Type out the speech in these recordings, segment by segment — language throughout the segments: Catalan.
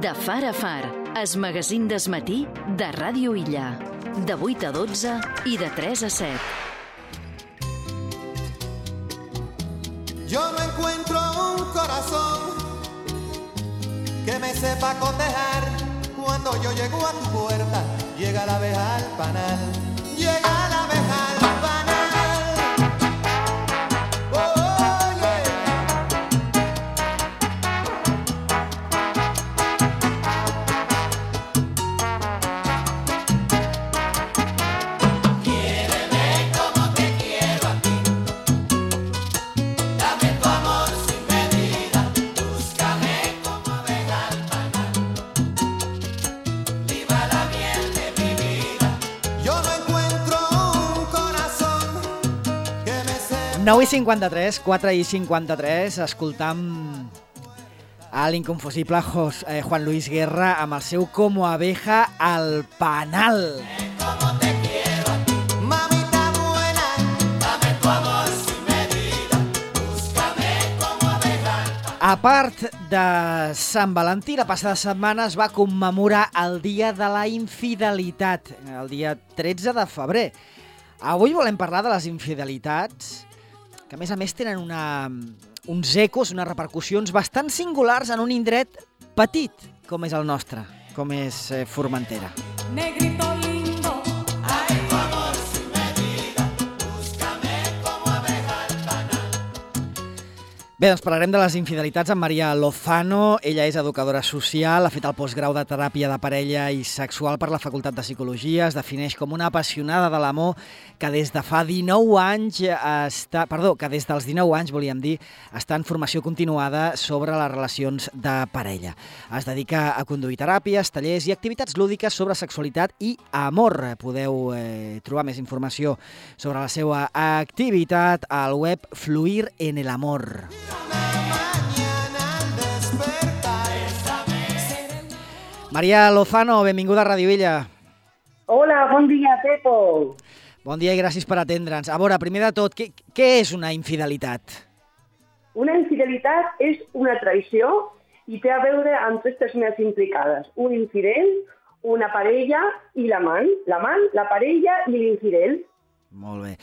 De far a far, es magazín desmatí de Ràdio Illa. De 8 a 12 i de 3 a 7. Yo no encuentro un corazón que me sepa cotejar cuando yo llego a tu puerta. Llega la abeja al panal, llega 9 i 53, 4 i 53, escoltam a l'inconfusible eh, Juan Luis Guerra amb el seu Como abeja al panal. Mamita buena, dame tu amor sin medida, búscame como abeja. A part de Sant Valentí, la passada setmana es va commemorar el Dia de la Infidelitat, el dia 13 de febrer. Avui volem parlar de les infidelitats, que a més a més tenen una, uns ecos, unes repercussions bastant singulars en un indret petit, com és el nostre, com és eh, Formentera. Negrito Bé, doncs parlarem de les infidelitats amb Maria Lozano. Ella és educadora social, ha fet el postgrau de teràpia de parella i sexual per la Facultat de Psicologia. Es defineix com una apassionada de l'amor que des de fa 19 anys està... Perdó, que des dels 19 anys, volíem dir, està en formació continuada sobre les relacions de parella. Es dedica a conduir teràpies, tallers i activitats lúdiques sobre sexualitat i amor. Podeu eh, trobar més informació sobre la seva activitat al web Fluir en el Amor. Maria Lozano, benvinguda a Radio Illa. Hola, bon dia, Pepo. Bon dia i gràcies per atendre'ns. A veure, primer de tot, què, què és una infidelitat? Una infidelitat és una traïció i té a veure amb tres persones implicades. Un infidel, una parella i l'amant. L'amant, la parella i l'infidel. Molt bé.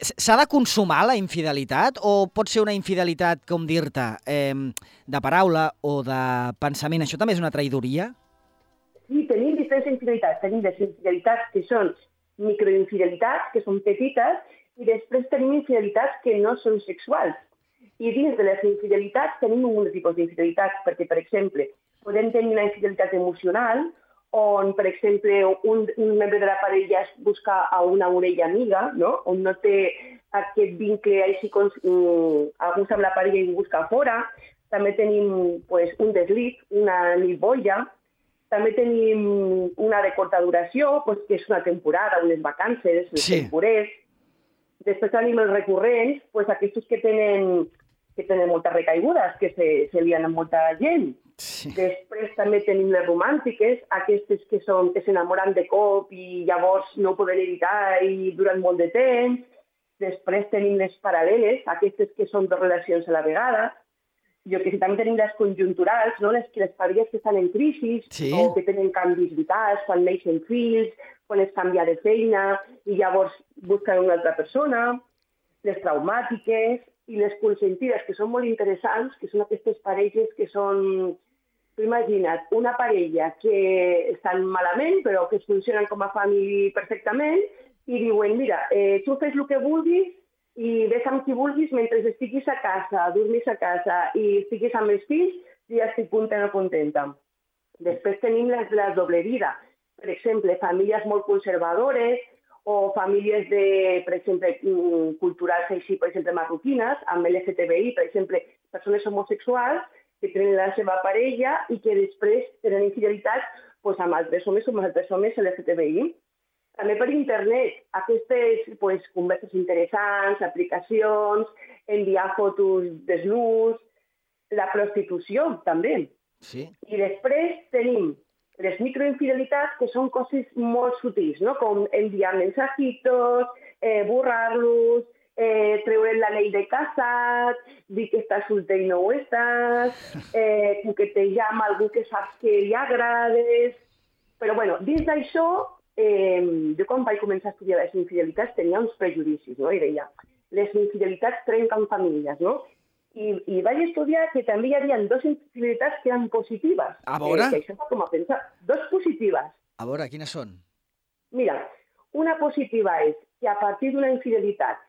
S'ha de consumar la infidelitat o pot ser una infidelitat, com dir-te, de paraula o de pensament? Això també és una traïdoria? Sí, tenim diferents infidelitats. Tenim les infidelitats que són microinfidelitats, que són petites, i després tenim infidelitats que no són sexuals. I dins de les infidelitats tenim un tipus d'infidelitats, perquè, per exemple, podem tenir una infidelitat emocional, on, per exemple, un, un membre de la parella es busca a una orella amiga, no? on no té aquest vincle així com mm, algú amb la parella i busca fora. També tenim pues, un deslit, una nit-boia, també tenim una de curta duració, pues, que és una temporada, unes vacances, els Sí. temporers. Després tenim els recurrents, pues, aquests que tenen, que tenen moltes recaigudes, que se, se lien amb molta gent. Sí. Després també tenim les romàntiques, aquestes que són que s'enamoren de cop i llavors no ho poden evitar i duren molt de temps. Després tenim les paral·leles, aquestes que són dues relacions a la vegada. Jo que sé, també tenim les conjunturals, no? les, les parelles que estan en crisi Sí. o que tenen canvis vitals, quan neixen fills, quan es canvia de feina i llavors busquen una altra persona, les traumàtiques i les consentides, que són molt interessants, que són aquestes parelles que són Tu imagina't una parella que estan malament, però que funcionen com a família perfectament, i diuen, mira, eh, tu fes el que vulguis i ves amb qui vulguis mentre estiguis a casa, dormis a casa i estiguis amb els fills, ja estic contenta contenta. Després tenim de la doble vida. Per exemple, famílies molt conservadores o famílies de, per exemple, mm, culturals així, per exemple, marroquines, amb LGTBI, per exemple, persones homosexuals que tenen la seva parella i que després tenen infidelitat pues, amb altres homes o amb altres homes LGTBI. També per internet, aquestes pues, converses interessants, aplicacions, enviar fotos desnuts, la prostitució també. Sí? I després tenim les microinfidelitats, que són coses molt sutils, no? com enviar mensajitos, eh, borrar-los, eh, treure't l'anell de casat, dir que estàs solter i no ho estàs, eh, coquetejar amb algú que saps que li agrades... Però, bueno, dins d'això, eh, jo quan vaig començar a estudiar les infidelitats tenia uns prejudicis, no? I deia, les infidelitats trenquen famílies, no? I, i vaig estudiar que també hi havia dos infidelitats que eren positives. A veure. Eh, que això com a pensar. Dos positives. A veure, quines són? Mira, una positiva és que a partir d'una infidelitat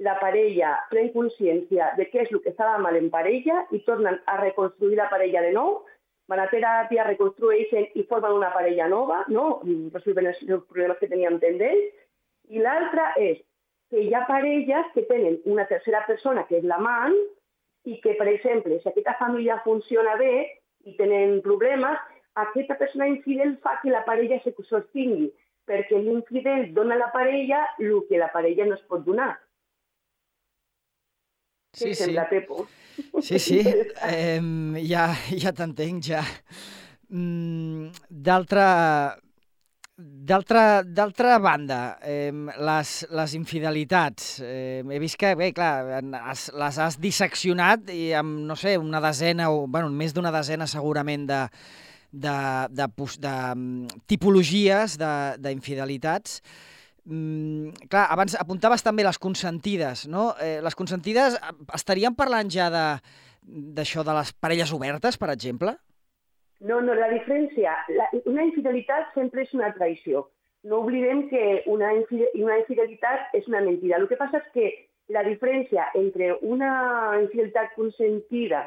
la parella pren consciència de què és el que estava mal en parella i tornen a reconstruir la parella de nou, van a teràpia, reconstrueixen i formen una parella nova, no? resolven els, els problemes que tenien pendents. I l'altra és que hi ha parelles que tenen una tercera persona, que és l'amant, i que, per exemple, si aquesta família funciona bé i tenen problemes, aquesta persona infidel fa que la parella se sostingui, perquè l'infidel dona a la parella el que la parella no es pot donar. Sí, sí. sembla, Pepo? Sí, sí, eh, ja, ja t'entenc, ja. Mm, D'altra... D'altra banda, eh, les, les infidelitats, eh, he vist que, bé, clar, has, les has disseccionat i amb, no sé, una desena o, bueno, més d'una desena segurament de, de, de, de, mm, tipologies de- d'infidelitats. Mm, clar, abans apuntaves també les consentides, no? Eh, les consentides, eh, estaríem parlant ja de d'això de les parelles obertes, per exemple? No, no, la diferència, la, una infidelitat sempre és una traïció. No oblidem que una, una infidelitat és una mentida. El que passa és que la diferència entre una infidelitat consentida,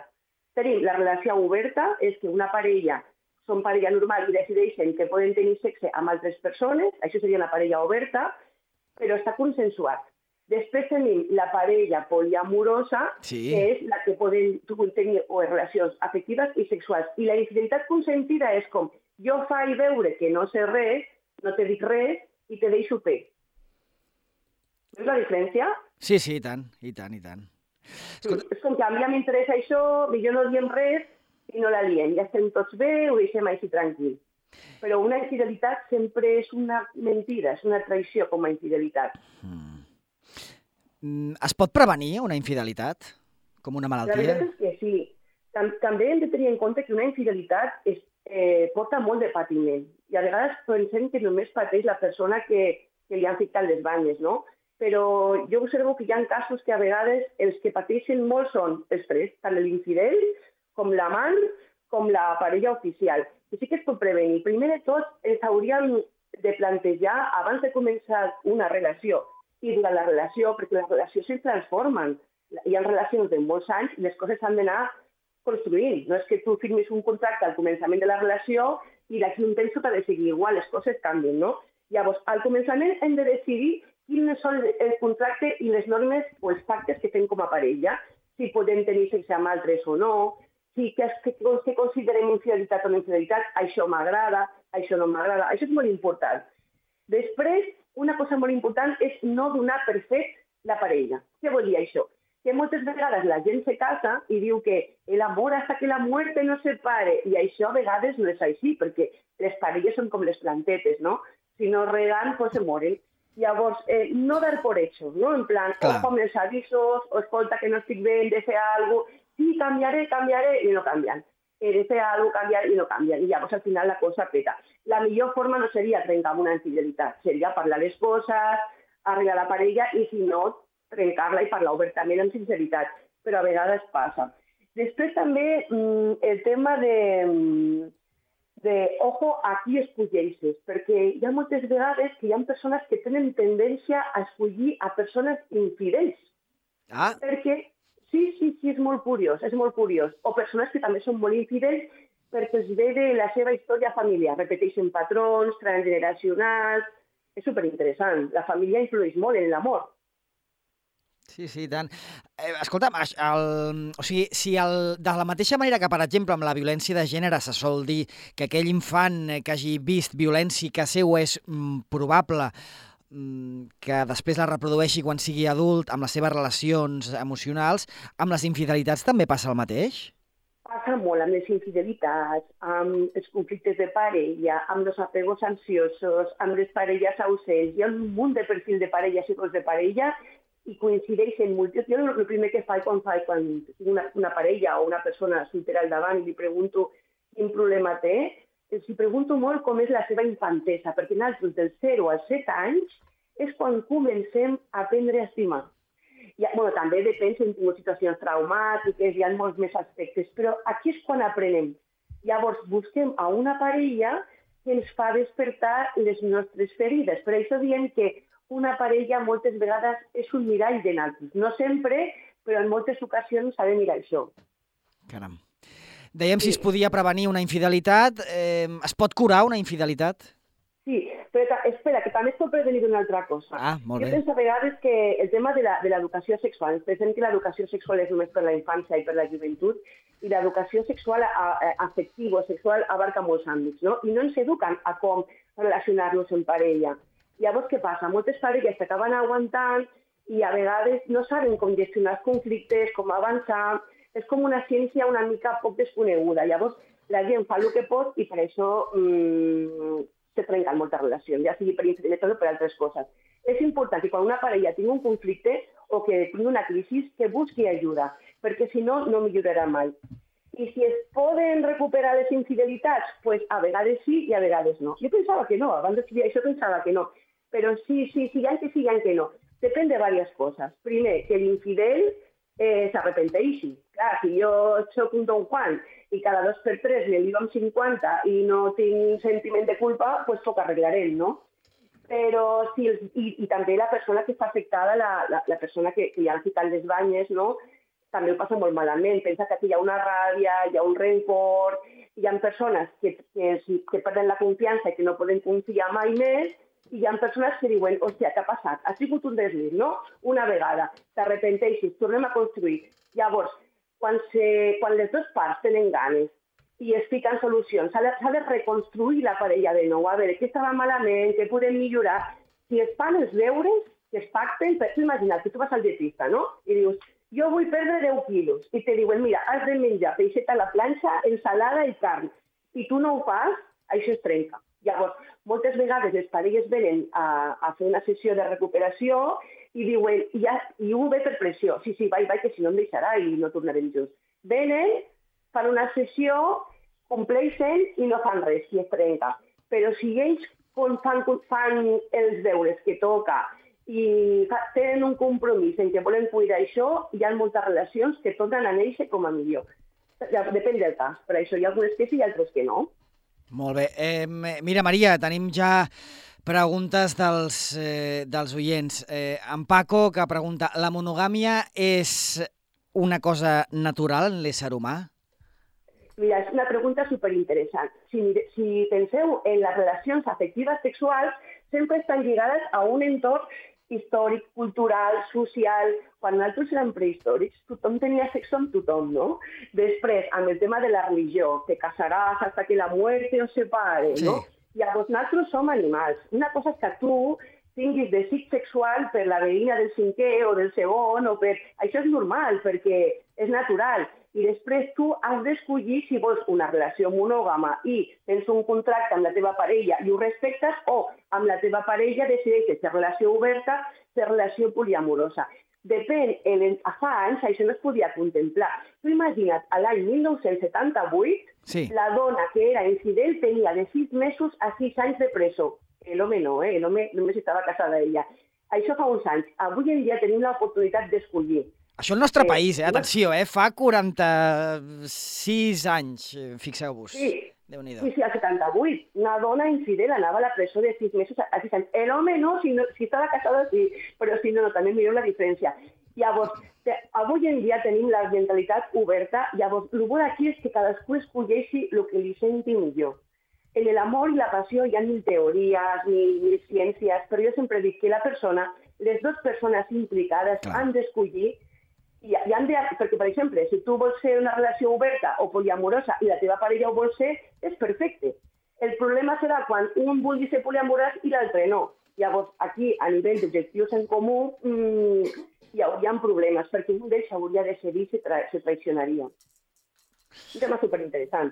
tenim la relació oberta, és que una parella són parella normal i decideixen que poden tenir sexe amb altres persones, això seria una parella oberta, però està consensuat. Després tenim la parella poliamorosa, Sí. que és la que poden tenir o relacions afectives i sexuals. I la infidelitat consentida és com jo faig veure que no sé res, no te dic res i te deixo fer. Veus la diferència? Sí, sí, i tant, i tant, i tant. Escolta- És com que a mi ja m'interessa això, millor no diem res i no la liem. Ja estem tots bé, ho deixem així tranquil. Però una infidelitat sempre és una mentida, és una traïció com a infidelitat. Mm, Es pot prevenir una infidelitat? Com una La malaltia? veritat és que sí. Tam també hem de tenir en compte que una infidelitat és, eh, porta molt de patiment. I a vegades pensem que només pateix la persona que, que li han ficat les banyes, no? Però jo observo que hi ha casos que a vegades els que pateixen molt són els tres, tant l'infidel com l'amant com la parella oficial. I sí que es pot prevenir. Primer de tot, ens hauríem de plantejar abans de començar una relació i durant la relació, perquè les relacions es transformen. Hi ha relacions de molts anys i les coses s'han d'anar construint. No és que tu firmis un contracte al començament de la relació i d'aquí un temps tot ha de seguir igual, les coses canvien, no? Llavors, al començament hem de decidir quins són el contracte i les normes o els pactes que fem com a parella, si podem tenir sexe amb altres o no, si que, que, que considerem infidelitat o no infidelitat, això m'agrada, això no m'agrada, això és molt important. Després, una cosa molt important és no donar per fet la parella. Què vol dir això? Que moltes vegades la gent se casa i diu que l'amor hasta que la muerte no separe, i això a vegades no és així, perquè les parelles són com les plantetes, no? Si no regan, pues se moren. Llavors, eh, no dar por hecho, no? En plan, Clar. ojo amb els avisos, o escolta que no estic bé, hem de fer alguna cosa, sí, canviaré, canviaré, i no canvien. He de fer alguna cosa, canviar, i no canvien. I llavors al final la cosa peta. La millor forma no seria trencar una infidelitat, seria parlar les coses, arreglar la parella, i si no, trencar-la i parlar obertament amb sinceritat. Però a vegades passa. Després també mm, el tema de, mm, de ojo a qui escolleixes, perquè hi ha moltes vegades que hi ha persones que tenen tendència a escollir a persones infidels, Ah, perquè sí, sí, sí, és molt curiós, és molt curiós. O persones que també són molt infidels perquè es ve de la seva història familiar, repeteixen patrons transgeneracionals, és superinteressant. La família influeix molt en l'amor. sí, sí, tant. Eh, escolta'm, el, o sigui, si el, de la mateixa manera que, per exemple, amb la violència de gènere se sol dir que aquell infant eh, que hagi vist violència que seu és mm, probable que després la reprodueixi quan sigui adult amb les seves relacions emocionals, amb les infidelitats també passa el mateix? Passa molt amb les infidelitats, amb els conflictes de parella, amb els apegos ansiosos, amb les parelles ausents. Hi ha un munt de perfil de parelles i cos de parella i coincideixen múltiples. Jo el primer que faig quan faig quan una, una parella o una persona soltera al davant i li pregunto quin problema té, els hi pregunto molt com és la seva infantesa, perquè nosaltres dels 0 als 7 anys és quan comencem a aprendre a estimar. I, bueno, també depèn si hem tingut situacions traumàtiques, hi ha molts més aspectes, però aquí és quan aprenem. Llavors busquem a una parella que ens fa despertar les nostres ferides. Per això diem que una parella moltes vegades és un mirall de nosaltres. No sempre, però en moltes ocasions s'ha de mirar això. Caram. Dèiem si es podia prevenir una infidelitat. Eh, es pot curar una infidelitat? Sí, però espera, que també es pot prevenir una altra cosa. Ah, molt jo bé. penso a vegades que el tema de la- de l'educació sexual, ens pensem que l'educació sexual és només per la infància i per la joventut, i l'educació sexual afectiva o sexual abarca molts àmbits, no? I no ens eduquen a com relacionar-nos en parella. Llavors, què passa? Moltes parelles s'acaben aguantant i a vegades no saben com gestionar els conflictes, com avançar... És com una ciència una mica poc desconeguda. Llavors, la gent fa el que pot i per això mmm, se trenquen moltes relacions, ja sigui per infidelitat o per altres coses. És important que quan una parella tingui un conflicte o que tingui una crisi, que busqui ajuda, perquè si no, no millorarà mai. I si es poden recuperar les infidelitats, pues a vegades sí i a vegades no. Jo pensava que no, abans d'estudiar això pensava que no. Però sí, sí, ha que ha que no. Depèn de diverses coses. Primer, que l'infidel eh, s'arrepenteixi. Clar, si jo sóc un Don Juan i cada dos per tres me ligo amb 50 i no tinc sentiment de culpa, doncs poc arreglarem, no? Però si els, i, i també la persona que està afectada, la, la, la persona que, que ja ha ficat les banyes, no? també ho passa molt malament. Pensa que aquí hi ha una ràbia, hi ha un rencor, hi ha persones que, que, que perden la confiança i que no poden confiar mai més, i hi ha persones que diuen, hòstia, què ha passat? Ha sigut un desliz, no? Una vegada, t'arrepenteixis, tornem a construir. Llavors, quan, se, quan les dues parts tenen ganes i es fiquen solucions, s'ha de, de reconstruir la parella de nou, a veure què estava malament, què podem millorar. Si es fan els deures, que es pacten, per imagina't que tu vas al dietista, no? I dius, jo vull perdre 10 quilos. I te diuen, mira, has de menjar peixeta a la planxa, ensalada i carn. I tu no ho fas, això es trenca. Llavors, moltes vegades les parelles venen a, a fer una sessió de recuperació i diuen, ja, i ho ve per pressió. Sí, sí, vaig, vaig, que si no em deixarà i no tornarem junts. Venen, fan una sessió, compleixen i no fan res, i es trenca. Però si ells fan, fan els deures que toca i tenen un compromís en què volen cuidar això, hi ha moltes relacions que tornen a néixer com a millor. Depèn del cas, per això hi ha algunes que sí i altres que no. Molt bé. Eh, mira, Maria, tenim ja preguntes dels, eh, dels oients. Eh, en Paco, que pregunta, la monogàmia és una cosa natural en l'ésser humà? Mira, és una pregunta superinteressant. Si, si penseu en les relacions afectives sexuals, sempre estan lligades a un entorn històric, cultural, social... Quan nosaltres érem prehistòrics, tothom tenia sexe amb tothom, no? Després, amb el tema de la religió, te casaràs hasta que la muerte os separe, Sí. no? Llavors, nosaltres som animals. Una cosa és que tu tinguis desig sexual per la veïna del cinquè o del segon, o per... Això és normal, perquè és natural. I després tu has d'escollir si vols una relació monògama i tens un contracte amb la teva parella i ho respectes, o amb la teva parella decideixes ser relació oberta, ser relació poliamorosa. Depèn, en, en, fa anys això no es podia contemplar. Tu imagina't, a l'any 1978, Sí. la dona que era infidel tenia de 6 mesos a 6 anys de presó. L'home no, eh? l'home només estava casada ella. Això fa uns anys. Avui en dia tenim l'oportunitat d'escollir. Això al nostre país, eh? Atenció, eh? Fa 46 anys, eh, fixeu-vos. Sí. Sí, sí, al 78. Una dona infidel anava a la presó de 6 mesos a 6 anys. L'home no, si, no, si estava casada sí, però si no, no, també mireu la diferència. Llavors, te, avui en dia tenim la mentalitat oberta, llavors, el bo d'aquí és que cadascú escolleixi el que li senti millor. En l'amor i la passió hi ha mil teories, mil, mil ciències, però jo sempre dic que la persona, les dues persones implicades Clar. han d'escollir i, i han de, perquè, per exemple, si tu vols ser una relació oberta o poliamorosa i la teva parella ho vol ser, és perfecte. El problema serà quan un vulgui ser poliamorós i l'altre no. Llavors, aquí, a nivell d'objectius en comú, mmm, hi hauria problemes, perquè un d'ells hauria de cedir i tra se traicionaria. Un tema superinteressant.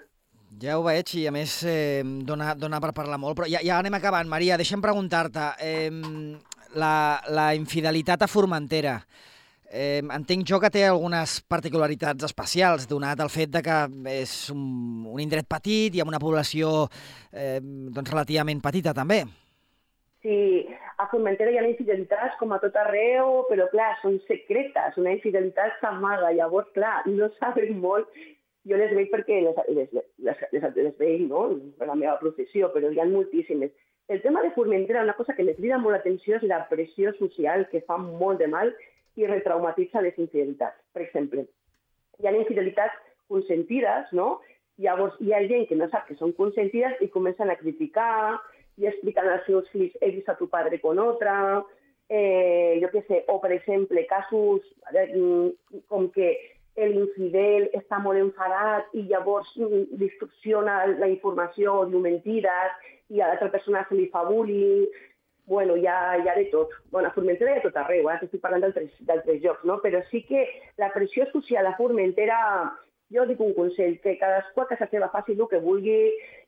Ja ho veig i, a més, eh, dona, dona per parlar molt. Però ja, ja anem acabant. Maria, deixa'm preguntar-te. Eh, la, la infidelitat a Formentera. Eh, entenc jo que té algunes particularitats especials, donat el fet de que és un, un indret petit i amb una població eh, doncs relativament petita també. Sí, a Formentera hi ha infidelitats com a tot arreu, però clar, són secretes, una infidelitat s'amaga, llavors clar, no saben molt jo les veig perquè les, les, les, les, les veig no? per la meva professió, però hi ha moltíssimes. El tema de Formentera, una cosa que me crida molt l'atenció és la pressió social que fa molt de mal i retraumatitza les infidelitats. Per exemple, hi ha infidelitats consentides, no? Llavors hi ha gent que no sap que són consentides i comencen a criticar i expliquen als seus fills he vist a tu padre con otra, eh, jo què sé, o per exemple casos eh, com que l'infidel està molt enfadat i llavors mm, distorsiona la informació, diu mentides, i a l'altra persona se li fa bullying, bueno, hi ha, hi ha de tot. Bueno, a Formentera hi ha tot arreu, eh? estic parlant d'altres jocs, no? però sí que la pressió social a Formentera, jo dic un consell, que cadascú a casa seva faci el que vulgui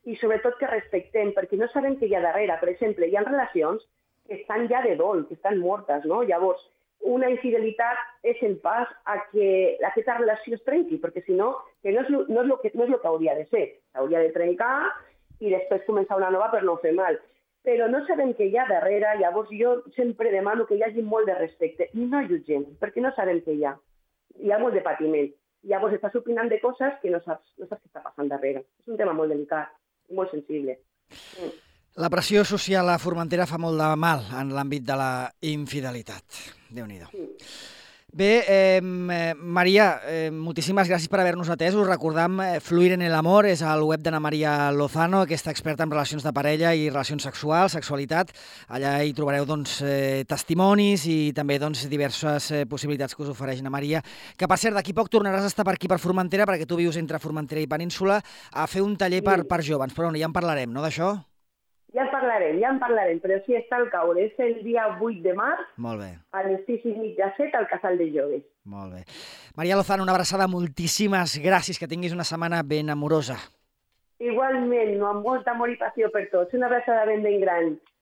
i sobretot que respectem, perquè no sabem què hi ha darrere. Per exemple, hi ha relacions que estan ja de dol, que estan mortes, no? Llavors, una infidelitat és el pas a que aquesta relació es trenqui, perquè si no, que no és, no és, lo que, no és lo que hauria de ser. S'hauria de trencar i després començar una nova per no fer mal però no sabem què hi ha darrere, llavors jo sempre demano que hi hagi molt de respecte i no jutgem, perquè no sabem què hi ha. Hi ha molt de patiment. Llavors estàs opinant de coses que no saps, no saps què està passant darrere. És un tema molt delicat, molt sensible. Mm. La pressió social a Formentera fa molt de mal en l'àmbit de la infidelitat. Déu-n'hi-do. Mm. Bé, eh, Maria, eh, moltíssimes gràcies per haver-nos atès. Us recordam, eh, Fluir en el amor és el web d'Anna Maria Lozano, aquesta experta en relacions de parella i relacions sexuals, sexualitat. Allà hi trobareu doncs, eh, testimonis i també doncs, diverses eh, possibilitats que us ofereix Anna Maria. Que, per cert, d'aquí poc tornaràs a estar per aquí, per Formentera, perquè tu vius entre Formentera i Península, a fer un taller per, per jovens. Però bueno, ja en parlarem, no, d'això? Ja en parlarem, ja en parlarem, però sí està al caure. És el dia 8 de març, Molt bé, a les 6 i mitja 7 al Casal de Joves. molt bé. Maria Lozano, una abraçada, moltíssimes gràcies, que tinguis una setmana ben amorosa. Igualment, amb molta amor i passió per tots. Una abraçada ben ben gran.